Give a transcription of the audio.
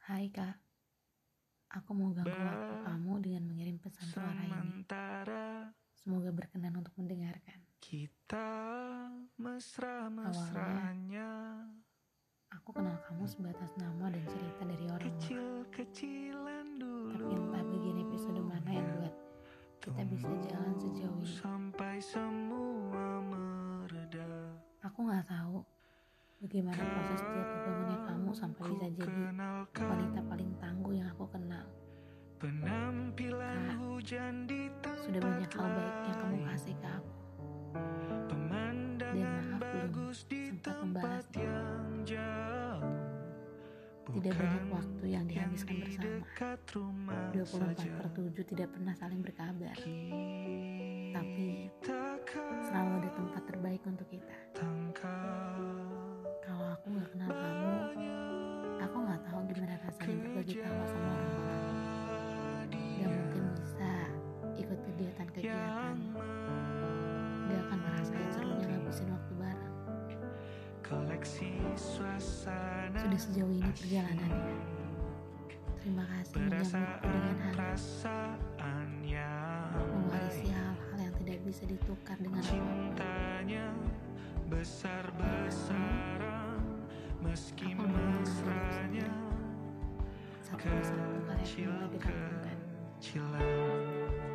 Hai kak, aku mau ganggu waktu kamu dengan mengirim pesan suara ini. Semoga berkenan untuk mendengarkan. kita mesra-mesranya Aku kenal kamu sebatas nama dan cerita dari orang-orang. Kecil-kecilan Tapi dulu entah bagian episode mana yang buat kita bisa jalan sejauh ini. Sampai semua mereda Aku nggak tahu bagaimana proses setiap dibangunnya kamu bisa jadi wanita paling tangguh yang aku kenal. penampilan Kak, hujan di Sudah banyak hal baik yang kamu kasih ke aku. Pemandangan Dan maaf belum bagus di sempat tempat membalasnya. yang jauh Tidak banyak waktu yang dihabiskan di bersama. dekat rumah 24 saja. per 7 tidak pernah saling berkabar. Sudah sejauh ini perjalanannya. Terima kasih menjamuku dengan hangat, mewarisi hal-hal yang tidak bisa ditukar dengan cintanya besar-besaran meski Aku memang mesranya digabungkan. kecilan